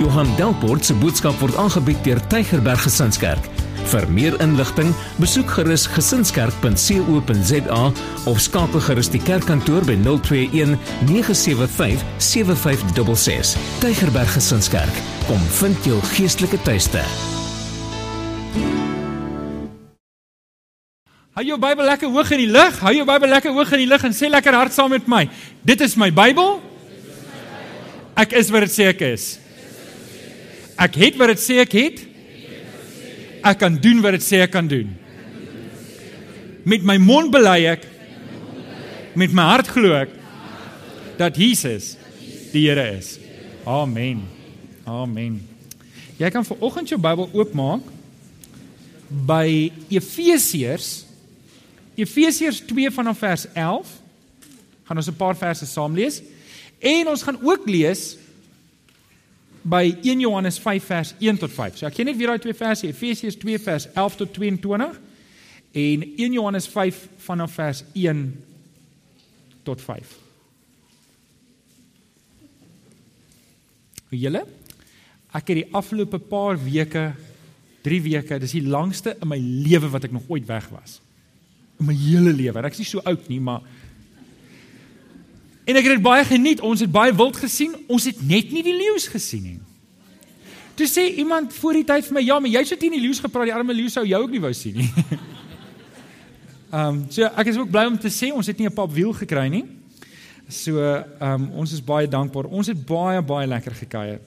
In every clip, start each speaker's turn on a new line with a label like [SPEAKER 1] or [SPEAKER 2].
[SPEAKER 1] Johan Delport se boodskap word aangebied deur Tygerberg Gesinskerk. Vir meer inligting, besoek gerus gesinskerk.co.za of skakel gerus die kerkkantoor by 021 975 7566. Tygerberg Gesinskerk, kom vind jou geestelike tuiste.
[SPEAKER 2] Hou jou Bybel lekker hoog in die lug. Hou jou Bybel lekker hoog in die lug en sê lekker hard saam met my. Dit is my Bybel. Ek is wat dit sê ek is. Ek het wat dit sê ek het. Ek kan doen wat dit sê ek kan doen. Met my mond bely ek met my hart glo ek dat Jesus die Here is. Amen. Amen. Jy kan vir oggend jou Bybel oopmaak by Efesiërs Efesiërs 2 vanaf vers 11. Gaan ons 'n paar verse saam lees. En ons gaan ook lees by 1 Johannes 5 vers 1 tot 5. So ek gee net weer daai twee verse, Efesiërs 2 vers 11 tot 22 en 1 Johannes 5 vanaf vers 1 tot 5. Julle ek het die afgelope paar weke, 3 weke, dis die langste in my lewe wat ek nog ooit weg was. In my hele lewe. Ek is nie so oud nie, maar En ek het dit baie geniet. Ons het baie wild gesien. Ons het net nie die leeu's gesien nie. Toe sê iemand voor die tyd vir my, "Ja, maar jy het nie die leeu's gepraat. Die arme leeu sou jou ook nie wou sien nie." Ehm, um, so ek is ook bly om te sê ons het nie 'n pap wiel gekry nie. So, ehm um, ons is baie dankbaar. Ons het baie baie lekker gekuier.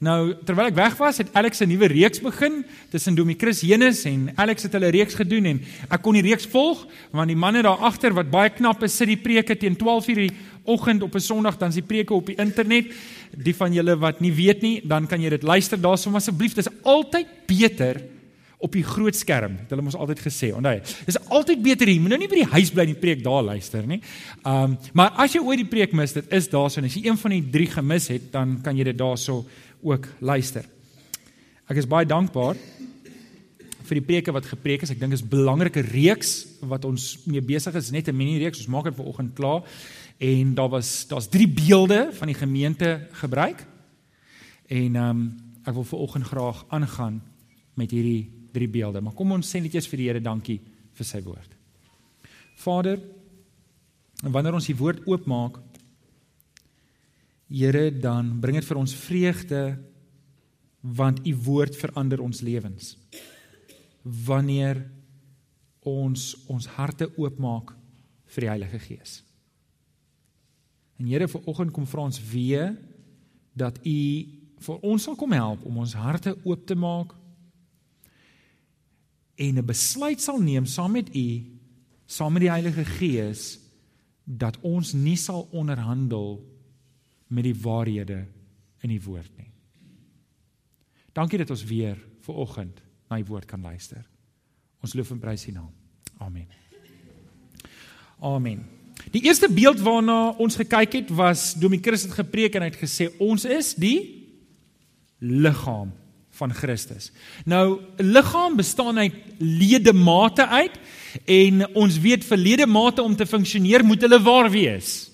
[SPEAKER 2] Nou, terwyl ek weg was, het Alex 'n nuwe reeks begin tussen Domie Chris Henus en Alex het hulle reeks gedoen en ek kon die reeks volg want die manne daar agter wat baie knap is, sit die preke teen 12:00 die oggend op 'n Sondag dan se preke op die internet. Die van julle wat nie weet nie, dan kan jy dit luister daarsoom asseblief. Dit is altyd beter op die groot skerm. Dit hulle ons altyd gesê. Onthou, dis altyd beter hier. Moet nou by die huis bly en die preek daar luister nie. Um maar as jy ooit die preek mis, dit is daarso en as jy een van die drie gemis het, dan kan jy dit daarso ook luister. Ek is baie dankbaar vir die preke wat gepreek is. Ek dink is 'n belangrike reeks wat ons mee besig is, net 'n mini reeks. Ons maak dit vanoggend klaar en daar was daar's drie beelde van die gemeente gebruik. En ehm um, ek wil vanoggend graag aangaan met hierdie drie beelde. Maar kom ons sê net eers vir die Here dankie vir sy woord. Vader, wanneer ons die woord oopmaak, Here, dan bring dit vir ons vreugde want u woord verander ons lewens. Wanneer ons ons harte oopmaak vir die Heilige Gees. En Here, vanoggend kom vra ons weer dat u vir ons sal kom help om ons harte oop te maak en 'n besluit sal neem saam met u, saam met die Heilige Gees dat ons nie sal onderhandel met die waarhede in die woord nie. Dankie dat ons weer ver oggend na die woord kan luister. Ons loof en prys U naam. Amen. Amen. Die eerste beeld waarna ons gekyk het was Domie Christus het gepreek en hy het gesê ons is die liggaam van Christus. Nou liggaam bestaan uit ledemate uit en ons weet vir ledemate om te funksioneer moet hulle waar wees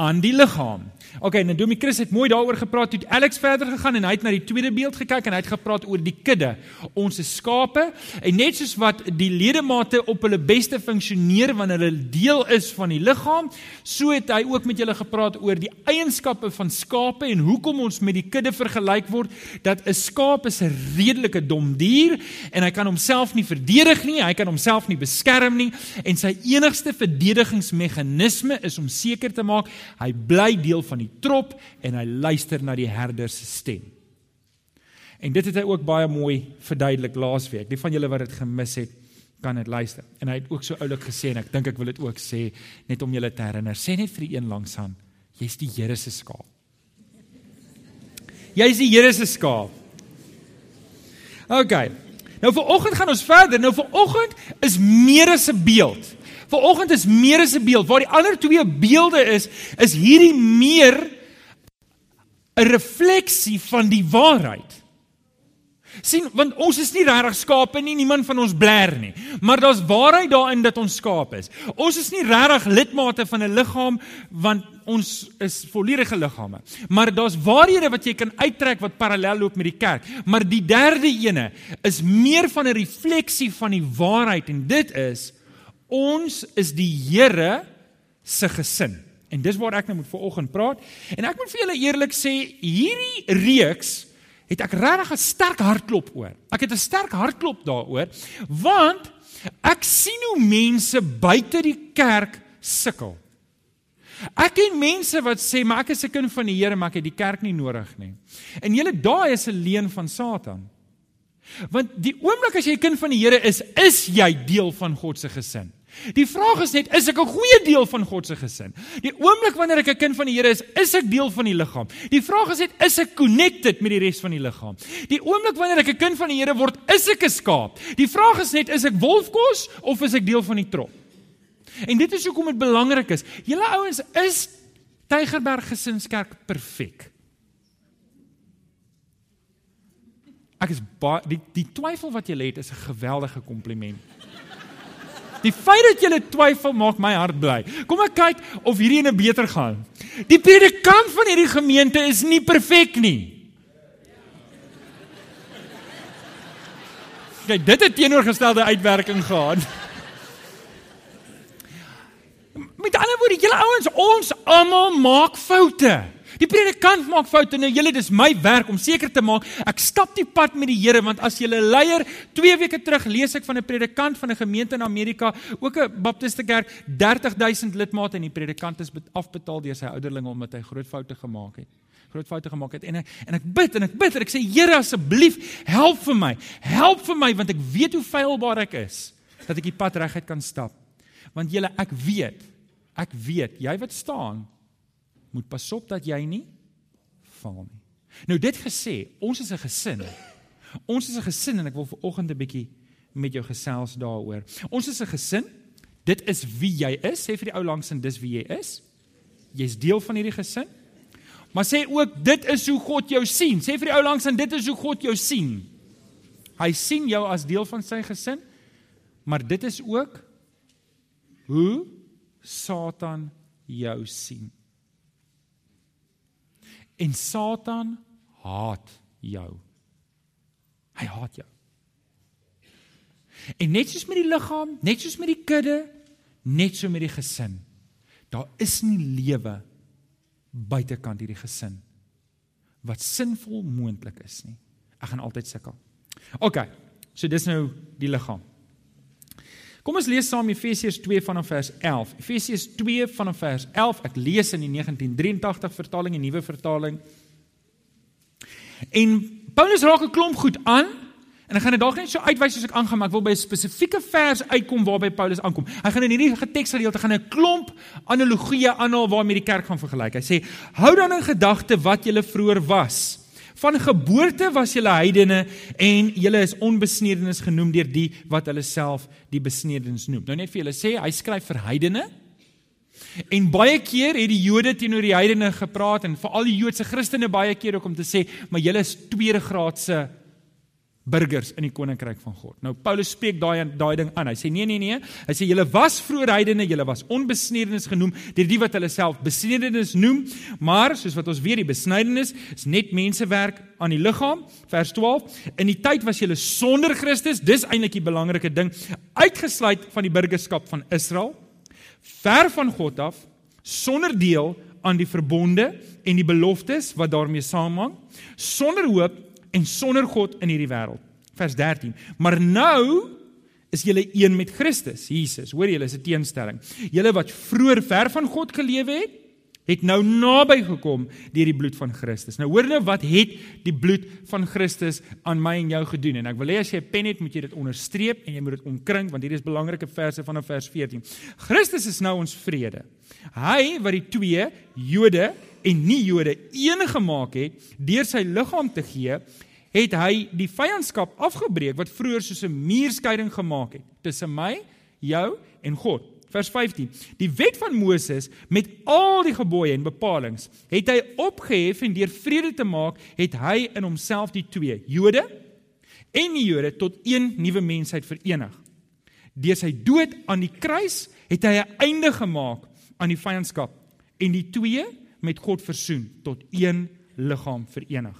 [SPEAKER 2] aan die liggaam. Okay, nou Domie Chris het mooi daaroor gepraat toe Alex verder gegaan en hy het na die tweede beeld gekyk en hy het gepraat oor die kudde. Ons is skape en net soos wat die ledemate op hulle beste funksioneer wanneer hulle deel is van die liggaam, so het hy ook met julle gepraat oor die eienskappe van skape en hoekom ons met die kudde vergelyk word dat 'n skaap is 'n redelike dom dier en hy kan homself nie verdedig nie, hy kan homself nie beskerm nie en sy enigste verdedigingsmeganisme is om seker te maak hy bly deel van die trop en hy luister na die herder se stem. En dit het hy ook baie mooi verduidelik laasweek. Die van julle wat dit gemis het, kan dit luister. En hy het ook so oulik gesê en ek dink ek wil dit ook sê net om julle te herinner. Sê net vir die een langs aan, jy's die Here se skaap. Jy's die Here se skaap. OK. Nou vir oggend gaan ons verder. Nou vir oggend is meer as 'n beeld. Vanoggend is meer as 'n beeld. Waar die ander twee beelde is, is hierdie meer 'n refleksie van die waarheid. sien want ons is nie regtig skape nie, niemand van ons bler nie. Maar daar's waarheid daarin dat ons skaap is. Ons is nie regtig lidmate van 'n liggaam want ons is volledige liggame. Maar daar's waarhede wat jy kan uittrek wat parallel loop met die kerk. Maar die derde ene is meer van 'n refleksie van die waarheid en dit is ons is die Here se gesin. En dis waar ek nou moet vanoggend praat. En ek moet vir julle eerlik sê, hierdie reeks het ek regtig 'n sterk hartklop oor. Ek het 'n sterk hartklop daaroor want ek sien hoe mense buite die kerk sukkel. Ek ken mense wat sê maar ek is 'n kind van die Here maar ek het die kerk nie nodig nie. En julle daai is 'n leuen van Satan. Want die oomblik as jy 'n kind van die Here is, is jy deel van God se gesin. Die vraag is net, is ek 'n goeie deel van God se gesin? Die oomblik wanneer ek 'n kind van die Here is, is ek deel van die liggaam. Die vraag is net, is ek connected met die res van die liggaam? Die oomblik wanneer ek 'n kind van die Here word, is ek 'n skaap. Die vraag is net, is ek wolfkos of is ek deel van die trop? En dit is hoekom dit belangrik is. Julle ouens is Tygerberg Gesinskerk perfek. Ek is die die twyfel wat jy het is 'n geweldige kompliment. Die feit dat jy twyfel maak my hart bly. Kom ek kyk of hierdie ene beter gaan. Die predikant van hierdie gemeente is nie perfek nie. Kyk, dit het teenoorgestelde uitwerking gehad. Met ander woorde, julle ouens, ons almal maak foute. Die predikant maak foute nou. Julle dis my werk om seker te maak ek stap die pad met die Here want as julle leier 2 weke terug lees ek van 'n predikant van 'n gemeente in Amerika, ook 'n baptiste kerk, 30000 lidmate en die predikant is afbetaal deur sy ouderlinge omdat hy groot foute gemaak het groot foute gemaak het en ek, en ek bid en ek bid en ek sê Here asseblief help vir my help vir my want ek weet hoe feilbaar ek is dat ek die pad reguit kan stap want julle ek weet ek weet jy wat staan moet pas op dat jy nie val nie. Nou dit gesê, ons is 'n gesin. Ons is 'n gesin en ek wil vanoggend 'n bietjie met jou gesels daaroor. Ons is 'n gesin. Dit is wie jy is. Sê vir die ou langs en dis wie jy is. Jy's deel van hierdie gesin. Maar sê ook dit is hoe God jou sien. Sê vir die ou langs en dit is hoe God jou sien. Hy sien jou as deel van sy gesin. Maar dit is ook hoe Satan jou sien. En Satan haat jou. Hy haat jou. En net soos met die liggaam, net soos met die kudde, net so met die gesin. Daar is nie lewe buitekant hierdie gesin wat sinvol moontlik is nie. Ek gaan altyd sukkel. OK. So dis nou die liggaam. Kom ons lees saam Efesiërs 2 vanaf vers 11. Efesiërs 2 vanaf vers 11. Ek lees in die 1983 vertaling, die nuwe vertaling. En Paulus raak 'n klomp goed aan en ek gaan dit dalk net so uitwys soos ek aangaan, maar ek wil by 'n spesifieke vers uitkom waarby Paulus aankom. Hy gaan in hierdie teksgedeelte gaan 'n klomp analogieë aanhaal waarmee die kerk gaan vergelyk. Hy sê: "Hou dan in gedagte wat julle vroeër was." Van geboorte was julle heidene en julle is onbesnedenis genoem deur die wat hulle self die besnedenis noem. Nou net vir julle sê, hy skryf vir heidene. En baie keer het die Jode teenoor die heidene gepraat en veral die Joodse Christene baie keer ook om te sê, maar julle is tweede graadse burgers in die koninkryk van God. Nou Paulus spreek daai daai ding aan. Hy sê nee nee nee. Hy sê julle was vroeër heidene, julle was onbesnedenis genoem deur die wat hulle self besnedenis noem, maar soos wat ons weet die besnydenis is net mensewerk aan die liggaam. Vers 12. In die tyd was julle sonder Christus, dis eintlik die belangrike ding, uitgesluit van die burgerskap van Israel, ver van God af, sonder deel aan die verbonde en die beloftes wat daarmee saamhang, sonder hoop en sonder God in hierdie wêreld. Vers 13. Maar nou is julle een met Christus, Jesus. Hoor julle, is 'n teenstelling. Julle wat vroeër ver van God gelewe het, het nou naby gekom deur die bloed van Christus. Nou hoor nou wat het die bloed van Christus aan my en jou gedoen? En ek wil hê as jy 'n pen het, moet jy dit onderstreep en jy moet dit omkring want hier is belangrike verse vanaf vers 14. Christus is nou ons vrede. Hy wat die twee Jode en nie Jode een gemaak het deur sy liggaam te gee, het hy die vyandskap afgebreek wat vroeër soos 'n muurskeiding gemaak het tussen my, jou en God. Vers 15. Die wet van Moses met al die gebooie en bepalinge het hy opgehef en deur vrede te maak, het hy in homself die twee, Jode en die Jode tot een nuwe mensheid verenig. Deur sy dood aan die kruis het hy 'n einde gemaak aan die vyandskap en die twee met God versoen tot een liggaam verenig.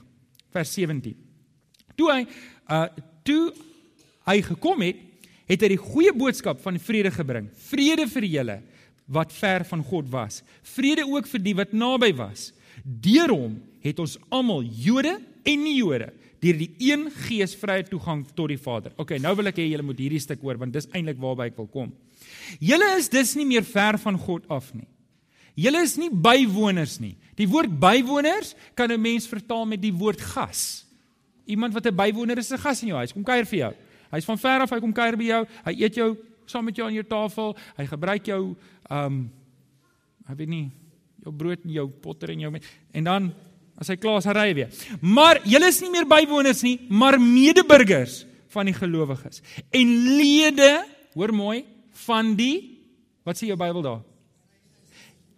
[SPEAKER 2] Vers 17. Toe hy uh toe hy gekom het, het hy die goeie boodskap van vrede gebring. Vrede vir julle wat ver van God was. Vrede ook vir die wat naby was. Deur hom het ons almal Jode en nie Jode deur die een gees vrye toegang tot die Vader. OK, nou wil ek hê julle moet hierdie stuk hoor want dis eintlik waarby ek wil kom. Julle is dus nie meer ver van God af nie. Julle is nie bywoners nie. Die woord bywoners kan 'n mens vertaal met die woord gas. Iemand wat 'n bywoner is, 'n gas in jou huis, kom kuier vir jou. Hy's van ver af, hy kom kuier by jou. Hy eet jou saam met jou aan jou tafel. Hy gebruik jou ehm um, ek weet nie jou brood en jou potter en jou en dan as hy klaar is, hy ry weer. Maar julle is nie meer bywoners nie, maar medeburgers van die gelowiges en lede, hoor mooi, van die wat sê jou Bybel daar?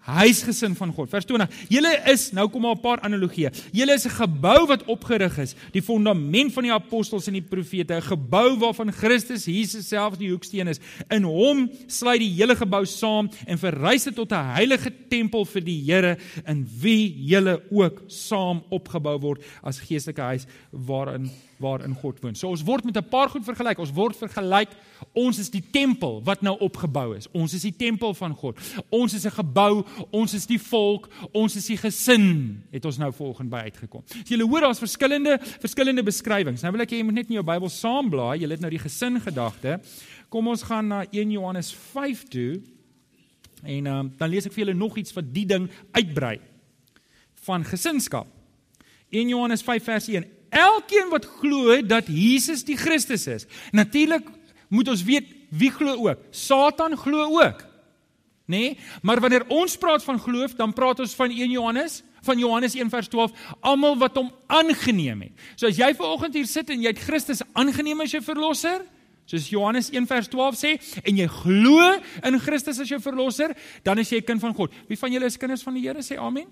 [SPEAKER 2] Huisgesin van God. Vers 20. Julle is nou kom maar 'n paar analogieë. Julle is 'n gebou wat opgerig is, die fondament van die apostels en die profete, 'n gebou waarvan Christus Jesus self die hoeksteen is. In hom sluit die hele gebou saam en verrys dit tot 'n heilige tempel vir die Here in wie julle ook saam opgebou word as geestelike huis waarin waarin God woon. So ons word met 'n paar goed vergelyk. Ons word vergelyk ons is die tempel wat nou opgebou is. Ons is die tempel van God. Ons is 'n gebou, ons is die volk, ons is die gesin. Het ons nou volgens by uitgekom. So julle hoor daar's verskillende verskillende beskrywings. Nou wil ek hê jy moet net in jou Bybel saamblaai. Jy het nou die gesin gedagte. Kom ons gaan na 1 Johannes 5 toe. En um, dan lees ek vir julle nog iets wat die ding uitbrei van gesinskap. 1 Johannes 5 vers 1 Elkeen wat glo dat Jesus die Christus is. Natuurlik moet ons weet wie glo ook. Satan glo ook. Nê? Nee? Maar wanneer ons praat van geloof, dan praat ons van 1 Johannes, van Johannes 1 vers 12, almal wat hom aangeneem het. So as jy vanoggend hier sit en jy het Christus aangeneem as jou verlosser, soos Johannes 1 vers 12 sê, en jy glo in Christus as jou verlosser, dan is jy 'n kind van God. Wie van julle is kinders van die Here? Sê amen.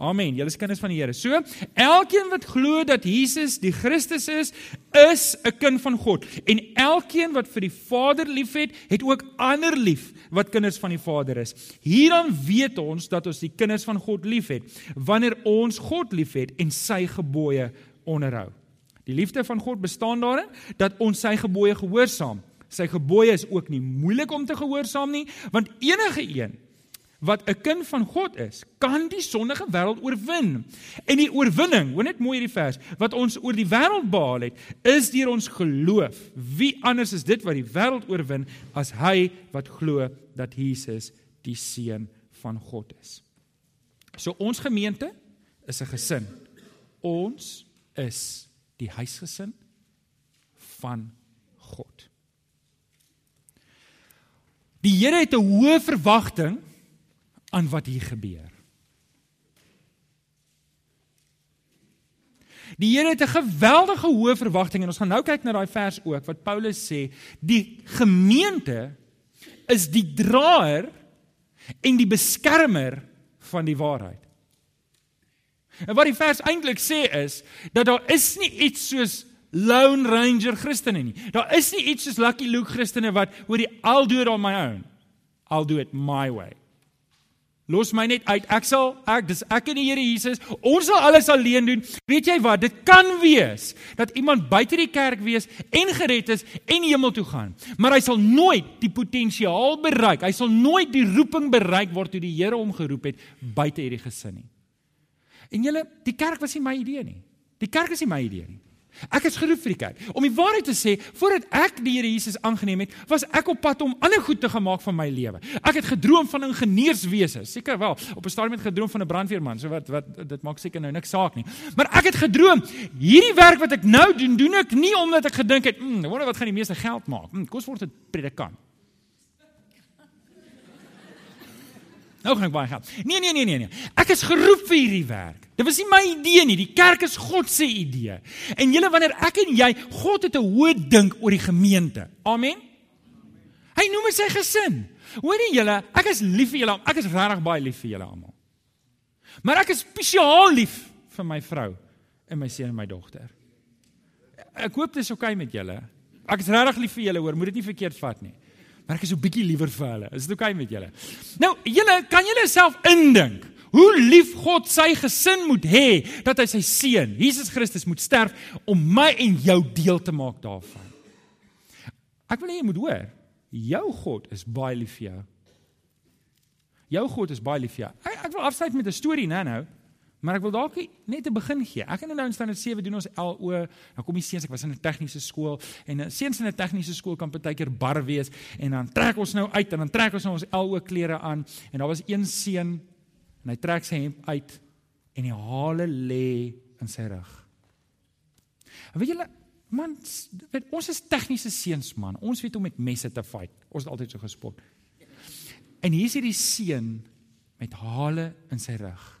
[SPEAKER 2] Amen. Julle is kinders van die Here. So, elkeen wat glo dat Jesus die Christus is, is 'n kind van God. En elkeen wat vir die Vader liefhet, het ook ander lief wat kinders van die Vader is. Hierdan weet ons dat ons die kinders van God liefhet, wanneer ons God liefhet en sy gebooie onderhou. Die liefde van God bestaan daarin dat ons sy gebooie gehoorsaam. Sy gebooie is ook nie moeilik om te gehoorsaam nie, want enige een wat 'n kind van God is, kan die sondige wêreld oorwin. En die oorwinning, hoor net mooi hierdie vers, wat ons oor die wêreld behaal het, is deur ons geloof. Wie anders is dit wat die wêreld oorwin as hy wat glo dat Jesus die seun van God is? So ons gemeente is 'n gesin. Ons is die huisgesin van God. Die Here het 'n hoë verwagting aan wat hier gebeur. Die Here het 'n geweldige hoë verwagting en ons gaan nou kyk na daai vers ook wat Paulus sê, die gemeente is die draer en die beskermer van die waarheid. En wat die vers eintlik sê is dat daar is nie iets soos lone ranger Christene nie. Daar is nie iets soos lucky Luke Christene wat oor die I'll do it on my own. I'll do it my way. Los my net uit. Ek sal ek dis ek en die Here Jesus. Ons sal alles alleen doen. Weet jy wat? Dit kan wees dat iemand buite die kerk wees en gered is en hemel toe gaan. Maar hy sal nooit die potensiaal bereik. Hy sal nooit die roeping bereik waartoe die Here hom geroep het buite hierdie gesin nie. En julle, die kerk was nie my idee nie. Die kerk is nie my idee nie. Ek is geroep vir die kerk. Om die waarheid te sê, voordat ek die Here Jesus aangeneem het, was ek op pad om ander goed te gemaak van my lewe. Ek het gedroom van ingenieurswese, seker wel. Op 'n stadium het gedroom van 'n brandweerman, so wat wat dit maak seker nou niks saak nie. Maar ek het gedroom, hierdie werk wat ek nou doen, doen ek nie omdat ek gedink het, "Mmm, wonder wat gaan die meeste geld maak." Hm, kos word 'n predikant. Nou gaan ek baie geld. Nee, nee, nee, nee, nee. Ek is geroep vir hierdie werk. Dit was nie my idee nie. Die kerk is God se idee. En julle wanneer ek en jy, God het 'n hoë dink oor die gemeente. Amen. Hy noem dit sy gesin. Hoorie julle, ek is lief vir julle. Ek is regtig baie lief vir julle almal. Maar ek is spesiaal lief vir my vrou en my seun en my dogter. ek hoop dit is oukei okay met julle. Ek is regtig lief vir julle, hoor, moet dit nie verkeerd vat nie. Maar ek is so bietjie liewer vir hulle. Is dit oukei okay met julle? Nou, julle kan julle self indink hoe lief God sy gesin moet hê dat hy sy seun, Jesus Christus moet sterf om my en jou deel te maak daarvan. Ek wil hê jy moet hoor, jou God is baie lief vir jou. Jou God is baie lief vir jou. Ek, ek wil afsluit met 'n storie nou nou. Maar ek wil dalk net 'n begin gee. Ek en nou in standaard 7 doen ons LO. Dan kom die seuns, ek was in 'n tegniese skool en 'n seuns in 'n tegniese skool kan partykeer bar wees en dan trek ons nou uit en dan trek ons nou ons LO klere aan en daar was een seun en hy trek sy hemp uit en die hale lê in sy rug. Weet julle, man, weet, ons is tegniese seuns man. Ons weet om met messe te fight. Ons het altyd so gespot. En hier is hierdie seun met hale in sy rug.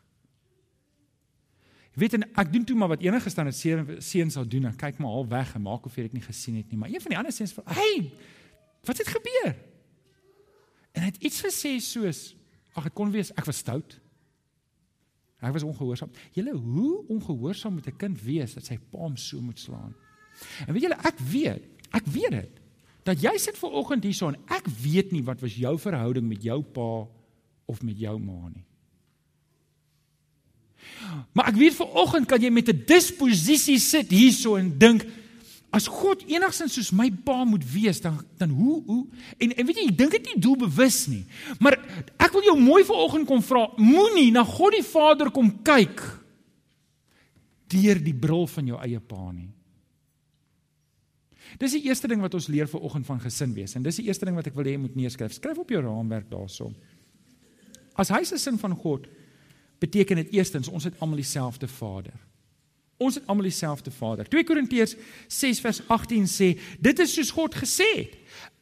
[SPEAKER 2] Weet en ek doen toe maar wat enige staan het seuns sal doen. Ek kyk maar al weg en maak of ek nie gesien het nie. Maar een van die ander seuns van, "Hey, wat het gebeur?" En hy het iets gesê soos, "Ag, dit kon wees ek was stout." Ek was ongehoorsaam. Julle, hoe ongehoorsaam moet 'n kind wees dat sy pa hom so moet slaan? En weet julle, ek weet, ek weet dit. Dat jy sit ver oggend hierso en ek weet nie wat was jou verhouding met jou pa of met jou ma nie. Maar ek weet vanoggend kan jy met 'n disposisie sit hierso en dink as God enigsins soos my pa moet wees dan dan hoe hoe en en weet jy jy dink dit nie doelbewus nie. Maar ek wil jou mooi vanoggend kom vra, moenie na God die Vader kom kyk deur die bril van jou eie pa nie. Dis die eerste ding wat ons leer vanoggend van gesin wees en dis die eerste ding wat ek wil hê jy moet neerskryf. Skryf op jou raamwerk daarso. As hy se sin van God beteken dit eerstens ons het almal dieselfde Vader. Ons het almal dieselfde Vader. 2 Korintiërs 6 vers 18 sê, dit is soos God gesê het.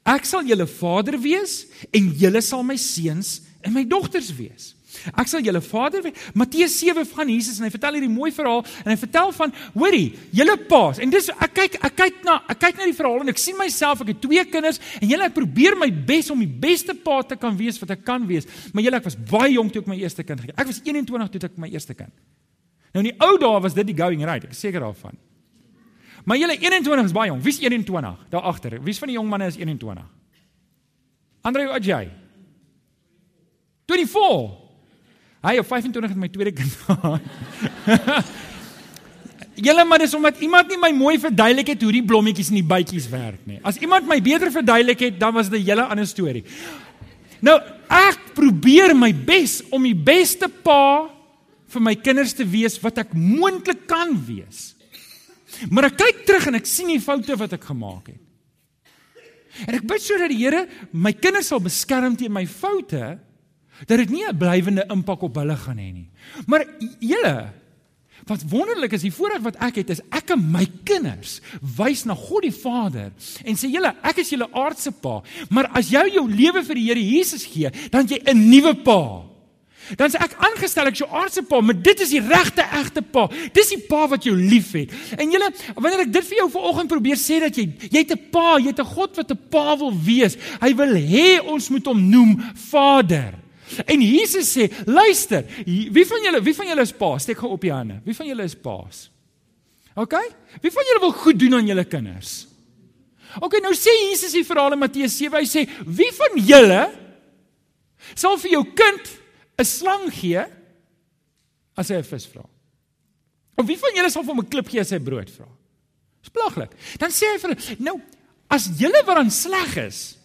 [SPEAKER 2] Ek sal julle Vader wees en julle sal my seuns en my dogters wees. Ek sal julle vader wees. Matteus 7 van Jesus en hy vertel hierdie mooi verhaal en hy vertel van hoorie, julle paas. En dis ek kyk ek kyk na ek kyk na die verhaal en ek sien myself, ek het twee kinders en julle ek probeer my bes om die beste pa te kan wees wat ek kan wees. Maar julle ek was baie jonk toe ek my eerste kind gekry. Ek was 21 toe ek my eerste kind. Nou in die ou dae was dit die going right, ek is seker daarvan. Maar julle 21 is baie jong. Wie's 21 daar agter? Wie's van die jong manne is 21? Andre Ajay. 24. Hy op 25 het my tweede kind gehad. Julle maar dis omdat iemand nie my mooi verduidelik het hoe die blommetjies in die bytjies werk nie. As iemand my beter verduidelik het, dan was dit 'n hele ander storie. Nou, ek probeer my bes om die beste pa vir my kinders te wees wat ek moontlik kan wees. Maar ek kyk terug en ek sien die foute wat ek gemaak het. En ek bid sodat die Here my kinders sal beskerm teen my foute dat dit nie 'n blywende impak op hulle gaan hê nie. Maar julle wat wonderlik is, die voorreg wat ek het is ek en my kinders wys na God die Vader en sê julle, ek is julle aardse pa, maar as jy jou lewe vir die Here Jesus gee, dan jy 'n nuwe pa. Dan sê ek aangestel ek jou aardse pa, maar dit is die regte egte pa. Dis die pa wat jou liefhet. En julle, wanneer ek dit vir jou vanoggend probeer sê dat jy jy het 'n pa, jy het 'n God wat 'n pa wil wees. Hy wil hê ons moet hom noem Vader. En Jesus sê, luister, wie van julle, wie van julle is paas? Steek gou op die hande. Wie van julle is paas? OK? Wie van julle wil goed doen aan julle kinders? OK, nou sê Jesus hier verhaal in Matteus 7, hy sê, wie van julle sal vir jou kind 'n slang gee as hy 'n vis vra? Of wie van julle sal vir hom 'n klip gee as hy brood vra? Dis plaaglik. Dan sê hy vir hulle, nou, as julle wat dan sleg is,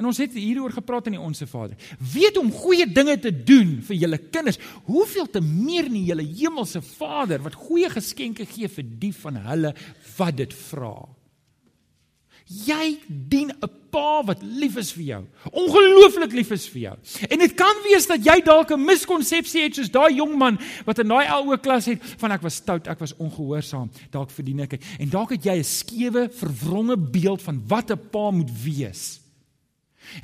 [SPEAKER 2] En ons het hieroor gepraat in die Onse Vader. Weet om goeie dinge te doen vir julle kinders, hoeveel te meer nie julle hemelse Vader wat goeie geskenke gee vir die van hulle wat dit vra. Jy dien 'n pa wat lief is vir jou. Ongelooflik lief is vir jou. En dit kan wees dat jy dalk 'n miskonsepsie het soos daai jong man wat in daai LO klas het van ek was stout, ek was ongehoorsaam, dalk verdien ek. En dalk het jy 'n skewe, verwronge beeld van wat 'n pa moet wees.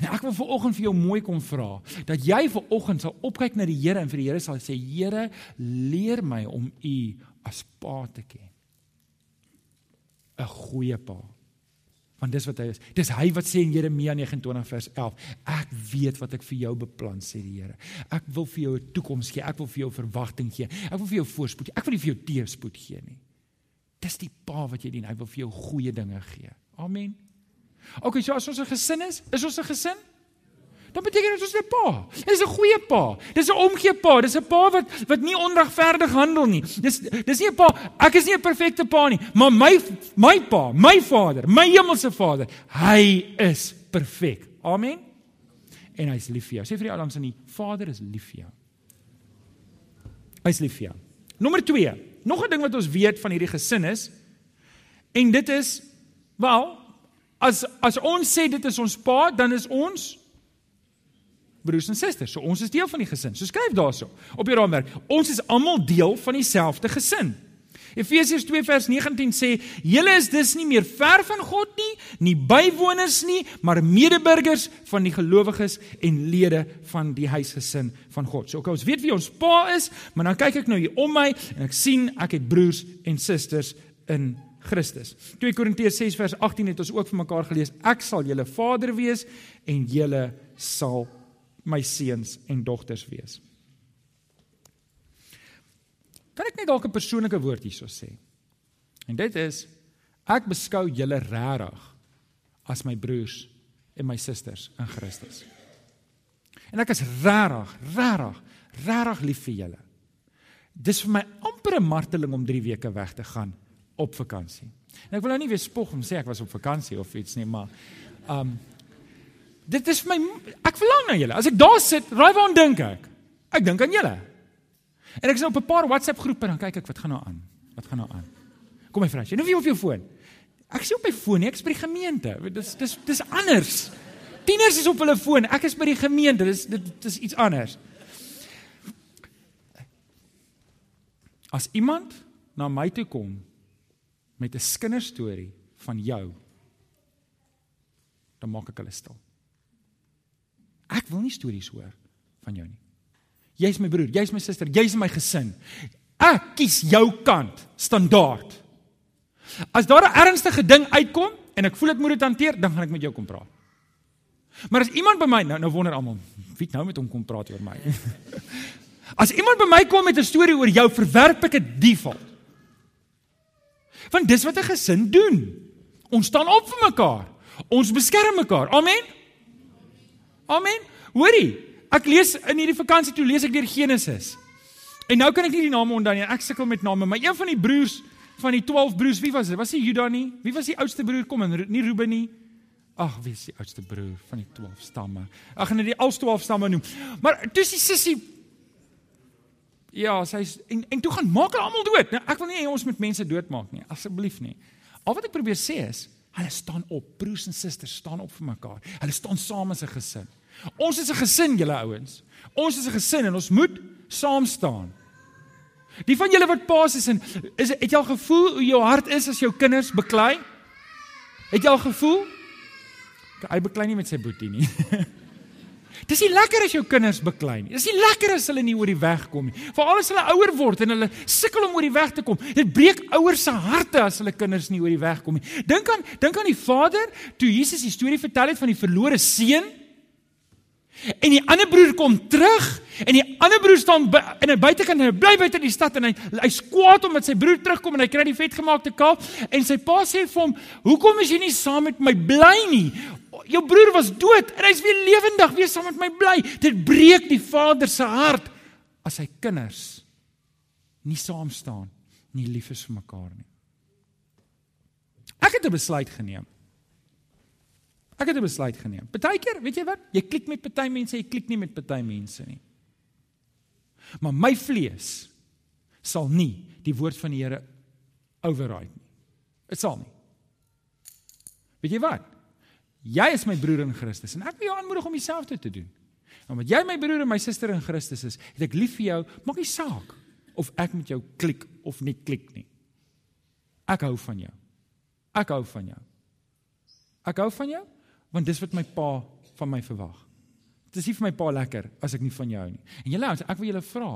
[SPEAKER 2] En ek wil ver oggend vir jou mooi kom vra dat jy ver oggend sal opkyk na die Here en vir die Here sal sê Here leer my om U as Pa te ken. 'n Goeie Pa. Want dis wat hy is. Dis hy wat sê in Jeremia 29 vers 11, ek weet wat ek vir jou beplan sê die Here. Ek wil vir jou 'n toekoms gee. Ek wil vir jou verwagting gee. Ek wil vir jou voorspoed. Ek wil nie vir jou teëspoed gee nie. Dis die Pa wat jy dien. Hy wil vir jou goeie dinge gee. Amen. OK, so as ons 'n gesin is, is ons 'n gesin? Dan beteken dit ons is 'n pa. Dis 'n goeie pa. Dis 'n omgee pa. Dis 'n pa wat wat nie onregverdig handel nie. Dis dis nie 'n pa. Ek is nie 'n perfekte pa nie, maar my my pa, my Vader, my hemelse Vader, hy is perfek. Amen. En hy's lief vir jou. Sê vir die ou langs aan die Vader is lief vir jou. Hy's lief vir jou. Nommer 2. Nog 'n ding wat ons weet van hierdie gesin is en dit is wel as as ons sê dit is ons pa, dan is ons broers en susters. So ons is deel van die gesin. So skryf daarso op jou raamwerk. Ons is almal deel van dieselfde gesin. Efesiërs 2 vers 19 sê: "Julle is dus nie meer ver van God nie, nie bywoners nie, maar medeburgers van die gelowiges en lede van die huisgesin van God." So ons weet wie ons pa is, maar dan kyk ek nou hier om my en ek sien ek het broers en susters in Christus. 2 Korintiërs 6 vers 18 het ons ook vir mekaar gelees: "Ek sal julle vader wees en julle sal my seuns en dogters wees." Kan ek net dalk 'n persoonlike woord hierso sê? En dit is ek beskou julle regtig as my broers en my susters in Christus. En ek is regtig, regtig, regtig lief vir julle. Dis vir my amper 'n marteling om 3 weke weg te gaan op vakansie. En ek wil nou nie weer spog om sê ek was op vakansie of iets nie, maar um dit is my ek verlang na julle. As ek daar sit, raai waaraan dink ek? Ek dink aan julle. En ek is nou op 'n paar WhatsApp groepe dan kyk ek wat gaan nou aan. Wat gaan nou aan? Kom my vriend, jy nou wie op jou foon. Ek sien op my foon nie, ek is by die gemeente. Dis dis dis anders. Tieners is op hulle foon. Ek is by die gemeente. Dis dit, dit is iets anders. As iemand na my toe kom met 'n kinderstorie van jou, dan maak ek hulle stil. Ek wil nie stories hoor van jou nie. Jy's my broer, jy's my suster, jy's my gesin. Ek kies jou kant standaard. As daar 'n ernstige ding uitkom en ek voel ek moet dit hanteer, dan gaan ek met jou kom praat. Maar as iemand by my nou nou wonder almal, wie nou met hom kom praat oor my? As iemand by my kom met 'n storie oor jou, verwerp ek dit default. Want dis wat 'n gesin doen. Ons staan op vir mekaar. Ons beskerm mekaar. Amen. Amen. Hoorie, ek lees in hierdie vakansie toe lees ek deur Genesis. En nou kan ek nie die name onthou nie. Ek sukkel met name, maar een van die broers van die 12 broers, wie was dit? Was dit Juda nie? Wie was die oudste broer? Kom en nie Reuben nie. Ag, wie is die oudste broer van die 12 stamme? Ag, en die al 12 stamme noem. Maar toe is die sussie Ja, sy en en toe gaan maak hulle almal dood. Nou ek wil nie hê ons moet mense doodmaak nie, asseblief nie. Al wat ek probeer sê is, hulle staan op, broers en susters staan op vir mekaar. Hulle staan saam as 'n gesin. Ons is 'n gesin, julle ouens. Ons is 'n gesin en ons moet saam staan. Die van julle wat paas is en is het jy al gevoel hoe jou hart is as jou kinders beklei? Het jy al gevoel? Hy beklei nie met sy boetie nie. Dis nie lekker as jou kinders beklei nie. Dis nie lekker as hulle nie oor die weg kom nie. Veral as hulle ouer word en hulle sukkel om oor die weg te kom. Dit breek ouers se harte as hulle kinders nie oor die weg kom nie. Dink aan dink aan die vader toe Jesus die storie vertel het van die verlore seun. En die ander broer kom terug en die ander broer staan in 'n buitekant en hy bly buite die stad en hy hy's kwaad omdat sy broer terugkom en hy kry die vetgemaakte kalf en sy pa sê vir hom: "Hoekom is jy nie saam met my bly nie? jou broer was dood en hy's weer lewendig, wees saam met my bly. Dit breek die vader se hart as sy kinders nie saam staan nie lief is vir mekaar nie. Ek het 'n besluit geneem. Ek het 'n besluit geneem. Partykeer, weet jy wat? Jy klik met party mense, jy klik nie met party mense nie. Maar my vlees sal nie die woord van die Here override nie. Dit sal nie. Weet jy wat? Jy is my broer in Christus en ek wil jou aanmoedig om dieselfde te doen. Omdat jy my broer en my suster in Christus is, het ek lief vir jou, maak nie saak of ek met jou klik of nie klik nie. Ek hou van jou. Ek hou van jou. Ek hou van jou want dis wat my pa van my verwag. Dit is nie vir my pa lekker as ek nie van jou hou nie. En julle ouens, ek wil julle vra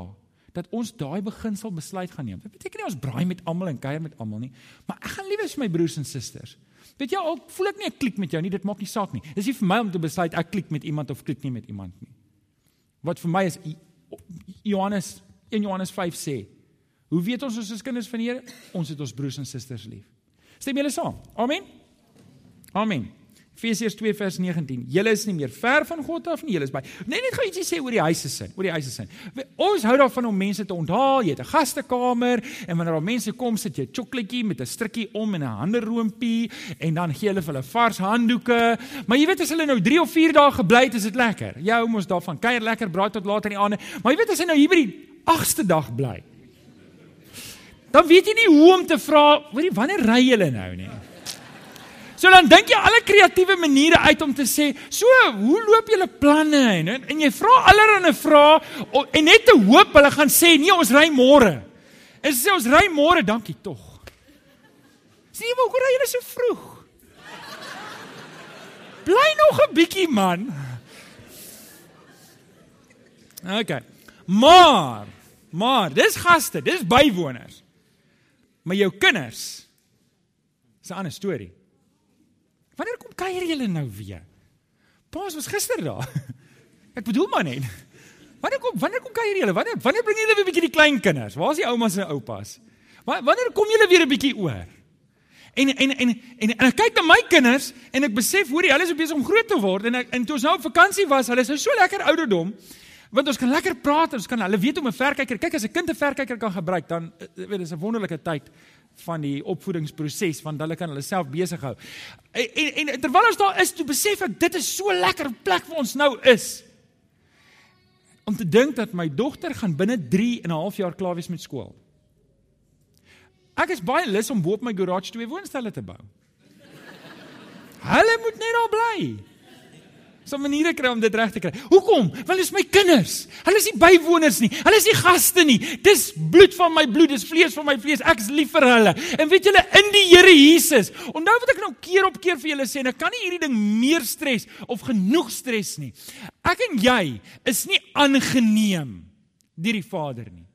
[SPEAKER 2] dat ons daai beginsel besluit gaan neem. Dit beteken nie ons braai met almal en kuier met almal nie, maar ek gaan liewer vir my broers en susters Weet jy, al voel ek nie ek klik met jou nie, dit maak nie saak nie. Dis nie vir my om te besluit ek klik met iemand of klik nie met iemand nie. Wat vir my is Johannes in Johannes 5 sê, Hoe weet ons ons is kinders van die Here? Ons het ons broers en susters lief. Stem julle saam? Amen. Amen. Efesiërs 2 vers 19. Julle is nie meer ver van God af nie, julle is by. Nee, net gou ietsie sê oor die huise sin, oor die huise sin. Ons hou daarvan om mense te onthaal. Jy het 'n gastekamer en wanneer daar mense kom, sit jy 'n chokletjie met 'n strikkie om en 'n handeroompie en dan gee hulle vir hulle vars handdoeke. Maar jy weet as hulle nou 3 of 4 dae gebly het, is dit lekker. Jy hou mos daarvan. Kuier lekker, braai tot laat in die aande. Maar jy weet as hy nou hier by die 8ste dag bly. Dan weet jy nie hoe om te vra, hoorie, wanneer ry julle nou nie? So dan dink jy alle kreatiewe maniere uit om te sê, "So, hoe loop julle planne?" En en jy vra allerlei vrae en net te hoop hulle gaan sê, "Nee, ons ry môre." En sê ons ry môre, dankie tog. Sien jy hoe ry julle so vroeg? Bly nog 'n bietjie man. OK. Maar, maar, dis gaste, dis bywoners. Maar jou kinders is 'n ander storie. Wanneer kom kuier julle nou weer? Paas was gister daar. Ek bedoel maar net. Wanneer kom wanneer kom kuier julle? Wanneer wanneer bring julle weer 'n bietjie die klein kinders? Waar is die oumas en oupas? Wanneer kom julle weer 'n bietjie oor? En en en en en ek kyk na my kinders en ek besef hoor jy hulle is besig om groot te word en ek, en toe ons nou op vakansie was, hulle is nou so lekker ouderdom want ons kan lekker praat, ons kan hulle weet om 'n verkyker. Kyk as 'n kind 'n verkyker kan gebruik, dan eh, weet dis 'n wonderlike tyd van die opvoedingsproses want hulle kan hulle self besig hou. En, en en terwyl ons daar is, toe besef ek dit is so lekker plek waar ons nou is. Om te dink dat my dogter gaan binne 3 en 'n half jaar klaar wees met skool. Ek is baie lus om bo op my garage twee woonstelle te bou. Hulle moet net daar bly so maniere kry om dit reg te kry. Hoekom? Want dit is my kinders. Hulle is nie bywoners nie. Hulle is nie gaste nie. Dis bloed van my bloed, dis vlees van my vlees. Ek is lief vir hulle. En weet julle in die Here Jesus. Onthou wat ek nou keer op keer vir julle sê, ek kan nie hierdie ding meer stres of genoeg stres nie. Ek en jy is nie aangeneem deur die Vader nie.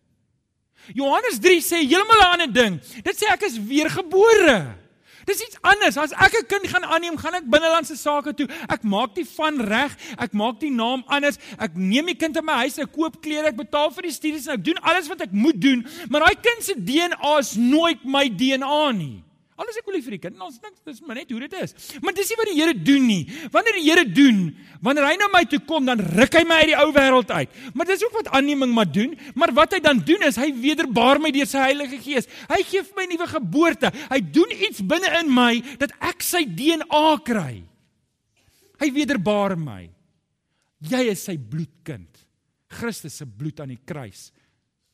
[SPEAKER 2] Johannes 3 sê heeltemal 'n ander ding. Dit sê ek is weergebore. Dis iets anders. As ek 'n kind gaan aanneem, gaan ek binnelandse sake toe. Ek maak die van reg. Ek maak die naam anders. Ek neem die kind in my huis, ek koop klere, ek betaal vir die studies en ek doen alles wat ek moet doen. Maar daai kind se DNA is nooit my DNA nie. Alles ek wil vir die kind. Ons dink dis maar net hoe dit is. Maar dis nie wat die Here doen nie. Wanneer die Here doen, wanneer hy na my toe kom, dan ruk hy my uit die ou wêreld uit. Maar dis ook wat aanneming maar doen. Maar wat hy dan doen is hy wederbaar my deur sy Heilige Gees. Hy gee vir my nuwe geboorte. Hy doen iets binne in my dat ek sy DNA kry. Hy wederbaar my. Jy is sy bloedkind. Christus se bloed aan die kruis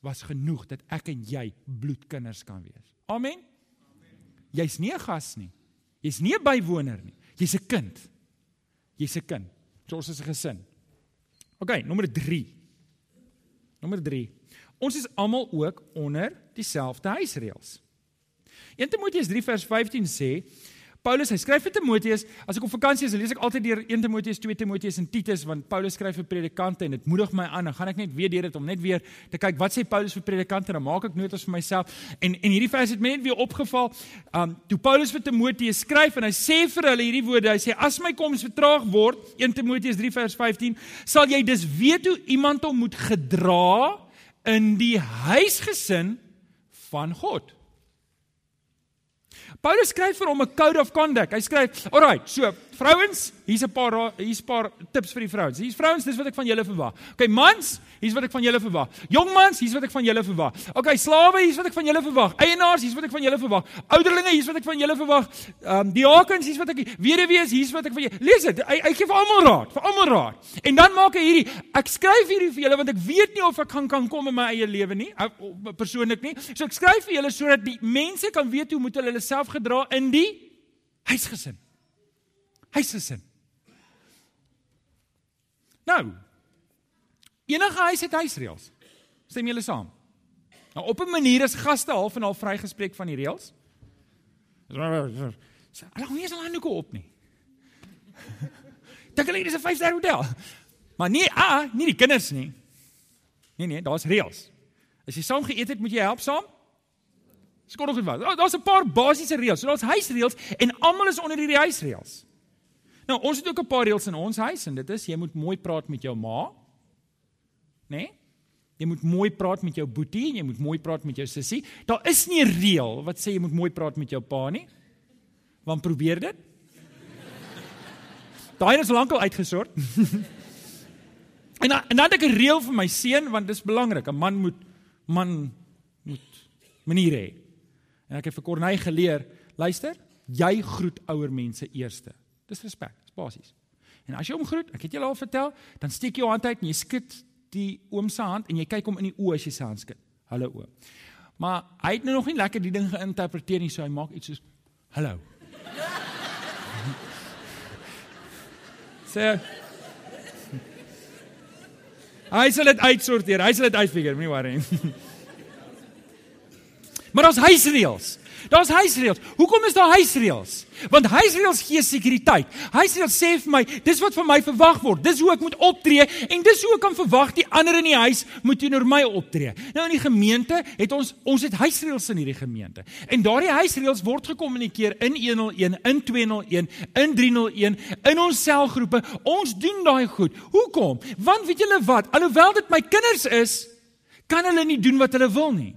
[SPEAKER 2] was genoeg dat ek en jy bloedkinders kan wees. Amen. Jy's nie 'n gas nie. Jy's nie 'n bywoner nie. Jy's 'n kind. Jy's 'n kind. So ons is 'n gesin. OK, nommer 3. Nommer 3. Ons is almal ook onder dieselfde huisreëls. 1 Timoteus 3 vers 15 sê Paulus, hy skryf vir Timoteus, as ek op vakansie is, lees ek altyd deur 1 Timoteus, 2 Timoteus en Titus want Paulus skryf vir predikante en dit moedig my aan. Dan gaan ek net weer deur dit om net weer te kyk wat sê Paulus vir predikante en dan maak ek notas vir myself. En en hierdie vers het my net weer opgeval. Um toe Paulus vir Timoteus skryf en hy sê vir hulle hierdie woorde, hy sê as my koms vertraag word, 1 Timoteus 3 vers 15, sal jy dus weet hoe iemand hom moet gedra in die huisgesin van God. Paulus skryf vir hom 'n code of conduct. Hy skryf, "Alright, so vrouens, hier's 'n paar hier's 'n paar tips vir die vrouens. Hier's vrouens, dis wat ek van julle verwag. Okay, mans, hier's wat ek van julle verwag. Jong mans, hier's wat ek van julle verwag. Okay, slawe, hier's wat ek van julle verwag. Eienaars, hier's wat ek van julle verwag. Ouderlinge, hier's wat ek van julle verwag. Ehm um, diakens, hier's wat ek weduwees, hier's wat ek van julle. Lees dit. Hy, hy gee vir almal raad, vir almal raad. En dan maak hy hierdie, ek skryf hierdie vir julle want ek weet nie of ek gaan kan kom in my eie lewe nie, persoonlik nie. So ek skryf vir julle sodat die mense kan weet hoe moet hulle hulle self gedra in die huisgesin. Huisgesin. Nou. Enige huis het huisreëls. Stem julle saam? Nou op 'n manier is gaste half en half vrygespreek van die reëls. Hulle hou nie eens al handdoeke op nie. Dink hulle dis 'n 5-ster hotel. Maar nee, a, nie die kinders nie. Nee nee, daar's reëls. As jy saam geëet het, moet jy help saam. Skoon nog wat. Oh, daar's 'n paar basiese reëls. So daar's huisreëls en almal is onder hierdie huisreëls. Nou, ons het ook 'n paar reëls in ons huis en dit is jy moet mooi praat met jou ma. Né? Nee? jy moet mooi praat met jou boetie en jy moet mooi praat met jou sussie. Daar is nie 'n reël wat sê jy moet mooi praat met jou pa nie. Want probeer dit. Daai is lankal uitgesort. en dan en dan het ek 'n reël vir my seun want dit is belangrik. 'n Man moet man moet maniere hê. En ek het vir Corneille geleer, luister, jy groet ouer mense eerste. Dis respek, dis basies. En as jy hom groet, ek het julle al vertel, dan steek jy jou hand uit en jy skud die oom se hand en jy kyk hom in die oë as jy sy hand skud. Hallo oom. Maar hy het nou nog nie lekker die ding geïnterpreteer nie, so hy maak iets soos hallo. Sê Hy sal dit uitsorteer. Hy sal dit uitfigure, moenie worry nie. Maar daar's huisreëls. Daar's huisreëls. Hoekom is daar huisreëls? Want huisreëls gee sekuriteit. Huisreëls sê vir my, dis wat van my verwag word. Dis hoe ek moet optree en dis hoe ek kan verwag die ander in die huis moet teenoor my optree. Nou in die gemeente het ons ons het huisreëls in hierdie gemeente. En daardie huisreëls word gekommunikeer in 101, in 201, in 301, in ons selgroepe. Ons doen daai goed. Hoekom? Want weet julle wat? Alhoewel dit my kinders is, kan hulle nie doen wat hulle wil nie.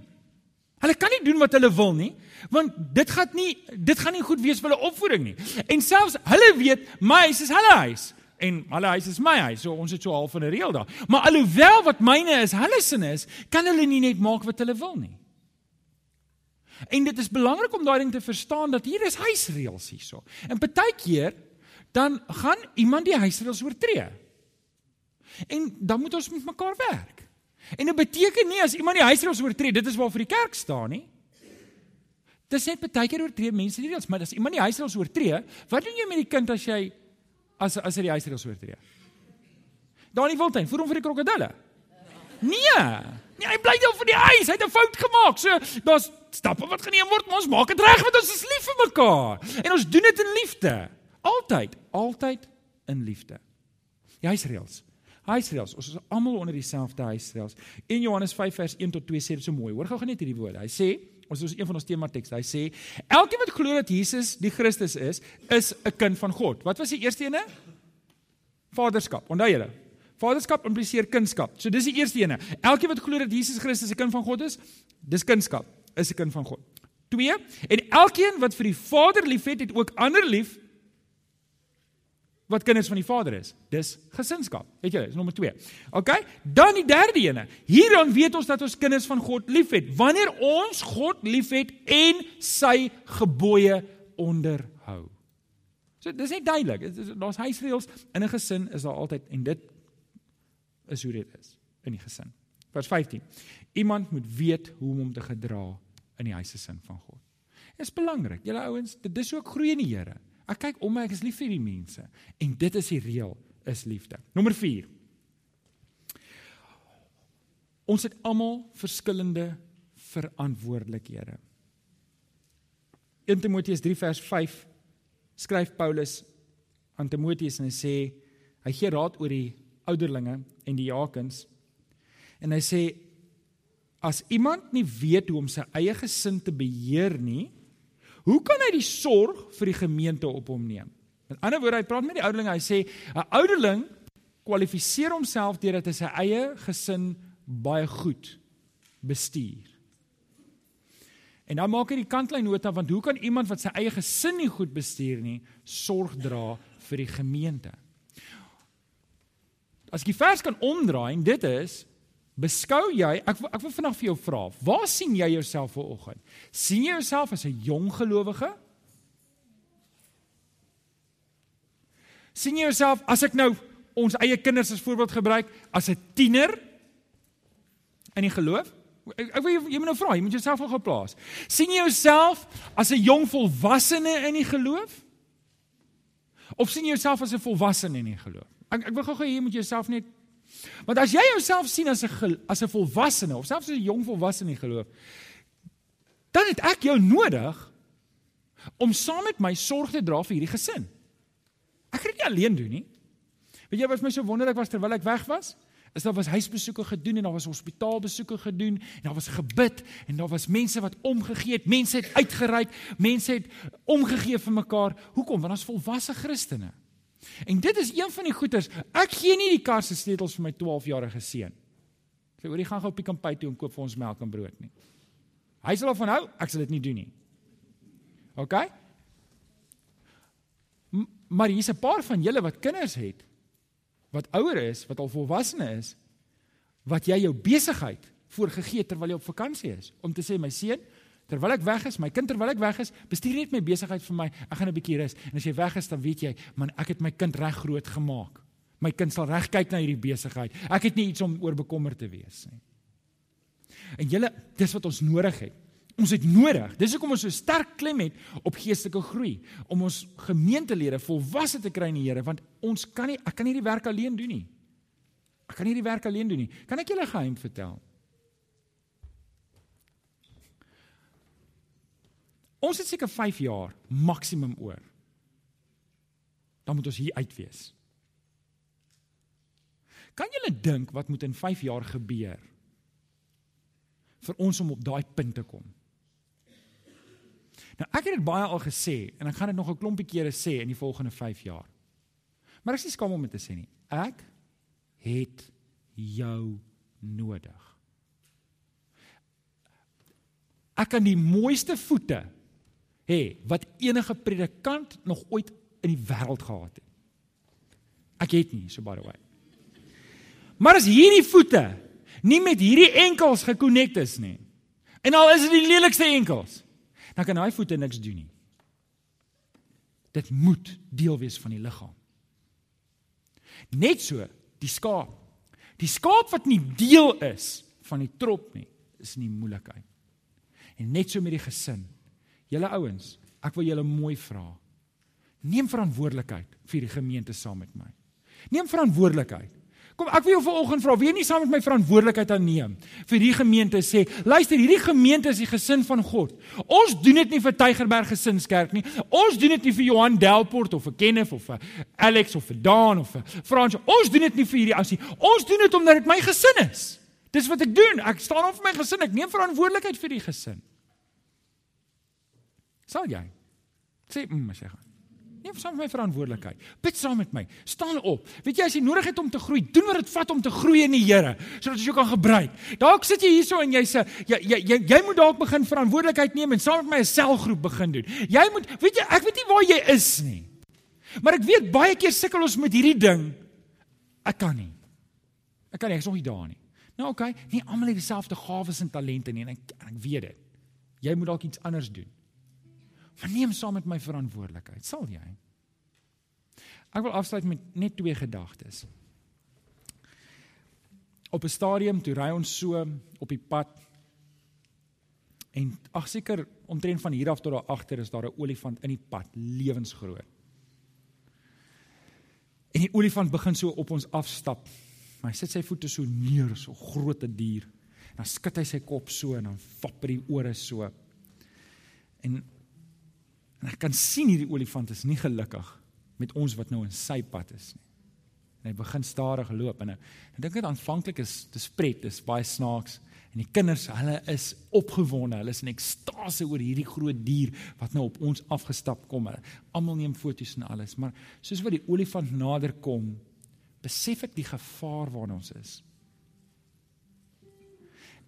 [SPEAKER 2] Hulle kan nie doen wat hulle wil nie, want dit gaan nie dit gaan nie goed wees vir hulle opvoeding nie. En selfs hulle weet my huis is hulle huis en hulle huis is my huis. So ons het so half van 'n reël daar. Maar alhoewel wat myne is, hulle sin is, kan hulle nie net maak wat hulle wil nie. En dit is belangrik om daai ding te verstaan dat hier is huisreëls hierso. En partykeer dan gaan iemand die huisreëls oortree. En dan moet ons met mekaar werk. En dit beteken nie as iemand die huisreëls oortree, dit is waarvoor die kerk staan nie. Dis net baie keer oortree mense die reëls, maar as iemand die huisreëls oortree, wat doen jy met die kind as jy as as hy die huisreëls oortree? Danie Wildtuin, voer hom vir die krokodille. Nee. Nee, hy bly daar vir die huis. Hy het 'n fout gemaak. So daar's stappe wat geneem word, maar ons maak dit reg want ons is lief vir mekaar. En ons doen dit in liefde. Altyd, altyd in liefde. Die huisreëls. Huisreëls. Ons is almal onder dieselfde huisreëls. In Johannes 5 vers 1 tot 2 sê dit so mooi. Hoor gou net hierdie woorde. Hy sê Ons is een van ons tema tekste. Hy sê elkeen wat glo dat Jesus die Christus is, is 'n kind van God. Wat was die eerste ene? Vaderskap. Onthou julle. Vaderskap impliseer kindskap. So dis die eerste ene. Elkeen wat glo dat Jesus Christus 'n kind van God is, dis kindskap, is 'n kind van God. 2. En elkeen wat vir die Vader liefhet, het ook ander lief wat kinders van die Vader is. Dis gesinskap. Weet julle, dis nommer 2. OK? Dan die derde ene. Hierdan weet ons dat ons kinders van God liefhet. Wanneer ons God liefhet en sy gebooie onderhou. So dis net duidelik. Daar's huisreëls in 'n gesin is daar altyd en dit is hoe dit is in die gesin. Vers 15. Iemand moet weet hoe om hom te gedra in die huisgesin van God. Dit is belangrik. Julle ouens, dit is ook groei in die Here. Ek kyk om my, ek is lief vir die mense en dit is die reël, is liefde. Nommer 4. Ons het almal verskillende verantwoordelikhede. 1 Timoteus 3 vers 5 skryf Paulus aan Timoteus en hy sê hy gee raad oor die ouderlinge en die jakens en hy sê as iemand nie weet hoe om sy eie gesin te beheer nie Hoe kan hy die sorg vir die gemeente op hom neem? Met ander woorde, hy praat met die ouderling, hy sê 'n ouderling kwalifiseer homself deurdat hy sy eie gesin baie goed bestuur. En dan maak hy die kantlyn nota want hoe kan iemand wat sy eie gesin nie goed bestuur nie, sorg dra vir die gemeente? As ek die vers kan omdraai, dit is Beskou jy, ek ek wil vandag vir jou vra, waar sien jy jouself vanoggend? sien jy jouself as 'n jong gelowige? sien jy jouself as ek nou ons eie kinders as voorbeeld gebruik as 'n tiener in die geloof? Ek, ek wil jy, jy moet nou vra, jy moet jouself al geplaas. sien jy jouself as 'n jong volwassene in die geloof? Of sien jy jouself as 'n volwassene in die geloof? Ek ek wil gou-gou hier moet jouself net Want as jy jouself sien as 'n as 'n volwassene of selfs as 'n jong volwassene in geloof, dan het ek jou nodig om saam met my sorg te dra vir hierdie gesin. Ek kan dit nie alleen doen nie. Weet jy wat my so wonderlik was terwyl ek weg was? Is daar was huisbesoeke gedoen en daar was hospitaalbesoeke gedoen en daar was gebid en daar was mense wat omgegee het, mense het uitgereik, mense het omgegee vir mekaar. Hoekom? Want ons volwasse Christene. En dit is een van die goeters. Ek gee nie die kar se sleutels vir my 12-jarige seun. Sê hoor, jy gaan gou op die kampy toe en koop vir ons melk en brood nie. Hy sal daarvan hou, ek sal dit nie doen nie. OK? M maar hier's 'n paar van julle wat kinders het wat ouer is, wat al volwasse is, wat jy jou besigheid voorgegee terwyl jy op vakansie is om te sê my seun terwyl ek weg is my kind terwyl ek weg is bestuur net my besigheid vir my ek gaan 'n bietjie rus en as jy weg is dan weet jy man ek het my kind reg groot gemaak my kind sal reg kyk na hierdie besigheid ek het nie iets om oor bekommerd te wees nie en julle dis wat ons nodig het Ons het nodig. Dis hoekom ons so sterk klem het op geestelike groei om ons gemeentelede volwasse te kry in die Here want ons kan nie ek kan nie die werk alleen doen nie. Ek kan nie die werk alleen doen nie. Kan ek julle geheim vertel? Ons het seker 5 jaar maksimum oor. Dan moet ons hier uit wees. Kan julle dink wat moet in 5 jaar gebeur vir ons om op daai punt te kom? Nou ek het dit baie al gesê en ek gaan dit nog 'n klompie kere sê in die volgende 5 jaar. Maar ek is nie skaam om dit te sê nie. Ek het jou nodig. Ek kan die mooiste voete hê wat enige predikant nog ooit in die wêreld gehad het. Ek het nie so by the way. Maar as hierdie voete nie met hierdie enkels gekonnekt is nie. En al is dit die lelikste enkels, dan kan daai voete niks doen nie. Dit moet deel wees van die liggaam. Net so die skaap. Die skaap wat nie deel is van die trop nie, is in die moeilikheid. En net so met die gesin. Julle ouens, ek wil julle mooi vra. Neem verantwoordelikheid vir die gemeente saam met my. Neem verantwoordelikheid. Kom ek wil jou vanoggend vra, wie nie saam met my verantwoordelikheid aanneem vir die gemeente sê, luister, hierdie gemeente is die gesin van God. Ons doen dit nie vir Tygerberg Gesinskerk nie. Ons doen dit nie vir Johan Delport of vir Kenneth of vir Alex of vir Daan of vir Frans. Ons doen dit nie vir hierdie asie. Ons doen dit omdat dit my gesin is. Dis wat ek doen. Ek staan op vir my gesin. Ek neem verantwoordelikheid vir die gesin. Sal jy? Sê, mm, sê gaan. Neem saam met my verantwoordelikheid. Bid saam met my. Staan op. Weet jy as jy nodig het om te groei, doen wat dit vat om te groei in die Here, sodat jy kan gebruik. Dalk sit jy hierso en jy sê jy jy jy, jy moet dalk begin verantwoordelikheid neem en saam met my 'n selgroep begin doen. Jy moet weet jy, ek weet nie waar jy is nie. Maar ek weet baie keer sukkel ons met hierdie ding. Ek kan nie. Ek kan nie, ek is nog nie daar nie. Nou oké, okay, nie almal het dieselfde gawes en talente nie en ek ek weet dit. Jy moet dalk iets anders doen. Maar neem saam met my verantwoordelikheid, sal jy? Ek wil afsluit met net twee gedagtes. Op 'n stadium toe ry ons so op die pad en ag seker omtrent van hier af tot daar agter is daar 'n olifant in die pad, lewensgroot. En die olifant begin so op ons afstap. Maar hy sit sy voete so neer, so groot 'n dier. Dan skud hy sy kop so en dan hy die ore so. En En ek kan sien hierdie olifant is nie gelukkig met ons wat nou in sy pad is nie. En hy begin stadig loop en ek dink dit aanvanklik is dis pret, dis baie snaaks en die kinders, hulle is opgewonde, hulle is in ekstase oor hierdie groot dier wat nou op ons afgestap kom. Almal neem foto's en alles, maar soos wat die olifant nader kom, besef ek die gevaar waarna ons is.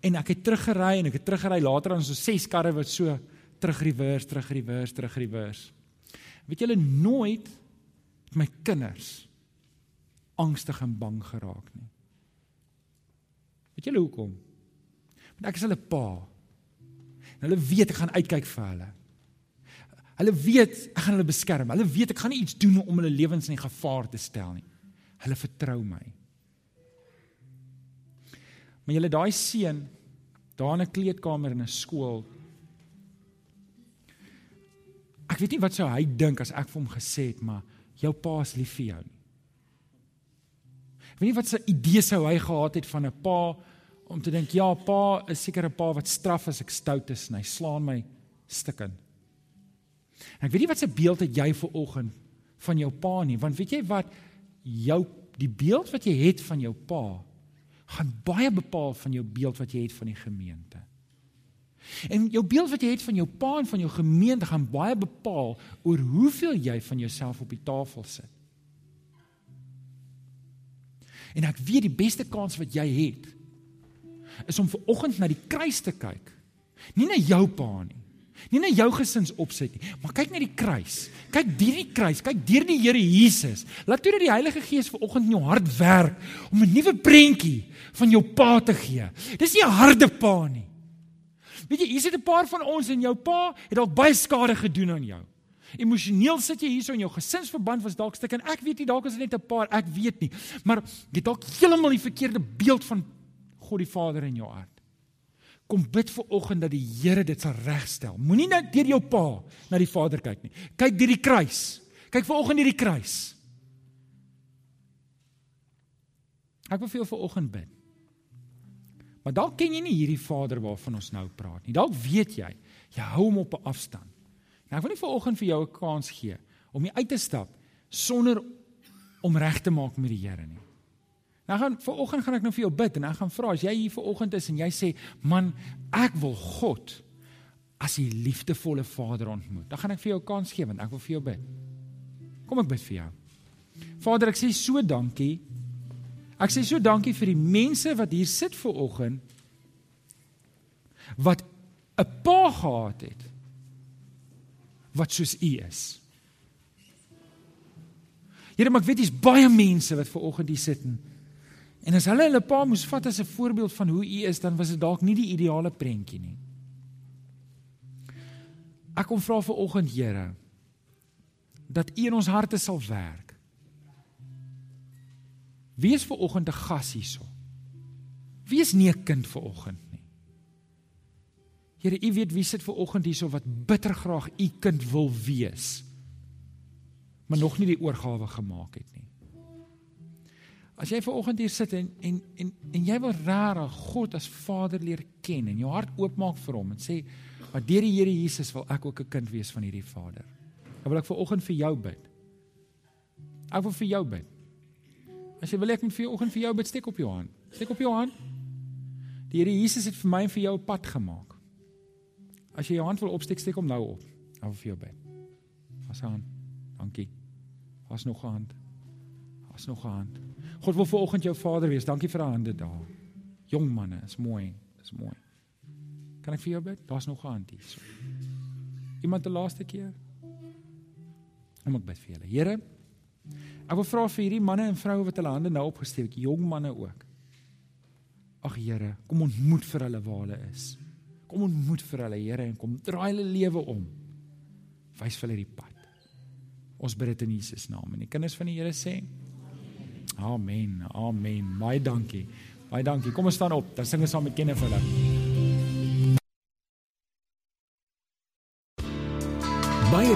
[SPEAKER 2] En ek het teruggery en ek het teruggery later aan so ses karre wat so terug reverse, terug reverse, terug reverse. Weet julle nooit my kinders angstig en bang geraak nie. Weet julle hoekom? Want ek is hulle pa. En hulle weet ek gaan uitkyk vir hulle. Hulle weet ek gaan hulle beskerm. Hulle weet ek gaan nie iets doen om hulle lewens in gevaar te stel nie. Hulle vertrou my. Maar julle daai seun daar in 'n kleedkamer in 'n skool Ek weet nie wat sou hy dink as ek vir hom gesê het, maar jou pa is lief vir jou nie. Ek weet nie wat sy idee sou hy gehad het van 'n pa om te dink ja, pa is seker 'n pa wat straf as ek stout is en hy slaan my stukken. Ek weet nie wat se beeld het jy vir oggend van jou pa nie, want weet jy wat jou die beeld wat jy het van jou pa gaan baie bepaal van jou beeld wat jy het van die gemeente. En jou beeld wat jy het van jou pa en van jou gemeente gaan baie bepaal oor hoeveel jy van jouself op die tafel sit. En ek weet die beste kans wat jy het is om ver oggend na die kruis te kyk. Nie na jou pa nie. Nie na jou gesinsopset nie, maar kyk na die kruis. Kyk deur die kruis, kyk deur die Here Jesus. Laat toe dat die Heilige Gees ver oggend in jou hart werk om 'n nuwe prentjie van jou pa te gee. Dis nie 'n harde pa nie. Weet jy, hier sit 'n paar van ons en jou pa het dalk baie skade gedoen aan jou. Emosioneel sit jy hierso in jou gesinsverband was dalk stuk en ek weet nie dalk is dit net 'n paar, ek weet nie. Maar jy dalk heeltemal die verkeerde beeld van God die Vader in jou hart. Kom bid vir oggend dat die Here dit sal regstel. Moenie net deur jou pa na die Vader kyk nie. Kyk deur die kruis. Kyk vir oggend deur die kruis. Ek wil vir jou vir oggend bid. Maar dalk ken jy nie hierdie Vader waarvan ons nou praat nie. Dalk weet jy, jy hou hom op 'n afstand. Nou ek wil nie vir oggend vir jou 'n kans gee om jy uit te stap sonder om reg te maak met die Here nie. Nou gaan vir oggend gaan ek nou vir jou bid en ek gaan vra as jy hier vir oggend is en jy sê man ek wil God as die liefdevolle Vader ontmoet. Dan gaan ek vir jou 'n kans gee want ek wil vir jou bid. Kom ek bid vir jou. Vader, ek sê so dankie. Ek sê so dankie vir die mense wat hier sit vir oggend wat 'n pa gehad het wat soos U is. Here, maar ek weet dis baie mense wat ver oggend hier sit en En as hulle hulle pa moes vat as 'n voorbeeld van hoe u is, dan was dit dalk nie die ideale prentjie nie. Ek kom vra vir oggend, Here, dat u in ons harte sal werk. Wie is ver oggend 'n gas hierso? Wie is nie 'n kind ver oggend nie? Here, u weet wie sit ver oggend hierso wat bitter graag u kind wil wees, maar nog nie die oorgawe gemaak het nie. As jy ver oggend hier sit en en en en jy wil regtig God as Vader leer ken en jou hart oopmaak vir hom en sê, "Maar deur die Here Jesus wil ek ook 'n kind wees van hierdie Vader." Dan wil ek ver oggend vir jou bid. Ek wil vir jou bid. As jy wil ek moet vir jou oggend vir jou bid, steek op jou hand. Steek op jou hand. Die Here Jesus het vir my en vir jou 'n pad gemaak. As jy jou hand wil opsteek, steek hom nou op. Wil vir jou bid. As aan. Dankie. Was nog 'n hand. Was nog 'n hand. God wil ver oggend jou vader wees. Dankie vir daai hande daar. Jong manne, is mooi. Is mooi. Kan ek vir jou bid? Daar's nog 'n hand hier. Iemand die laaste keer? Kom ek bid vir julle. Here, ek wil vra vir hierdie manne en vroue wat hulle hande nou opgesteek jong manne ook. Ag Here, kom ontmoet vir hulle waar hulle is. Kom ontmoet vir hulle, Here, en kom draai hulle lewe om. Wys vir hulle die pad. Ons bid dit in Jesus naam en die kinders van die Here sê Amen. Amen. Baie dankie. Baie dankie. Kom ons staan op. Dan sing ons saam met Kenneth hulle.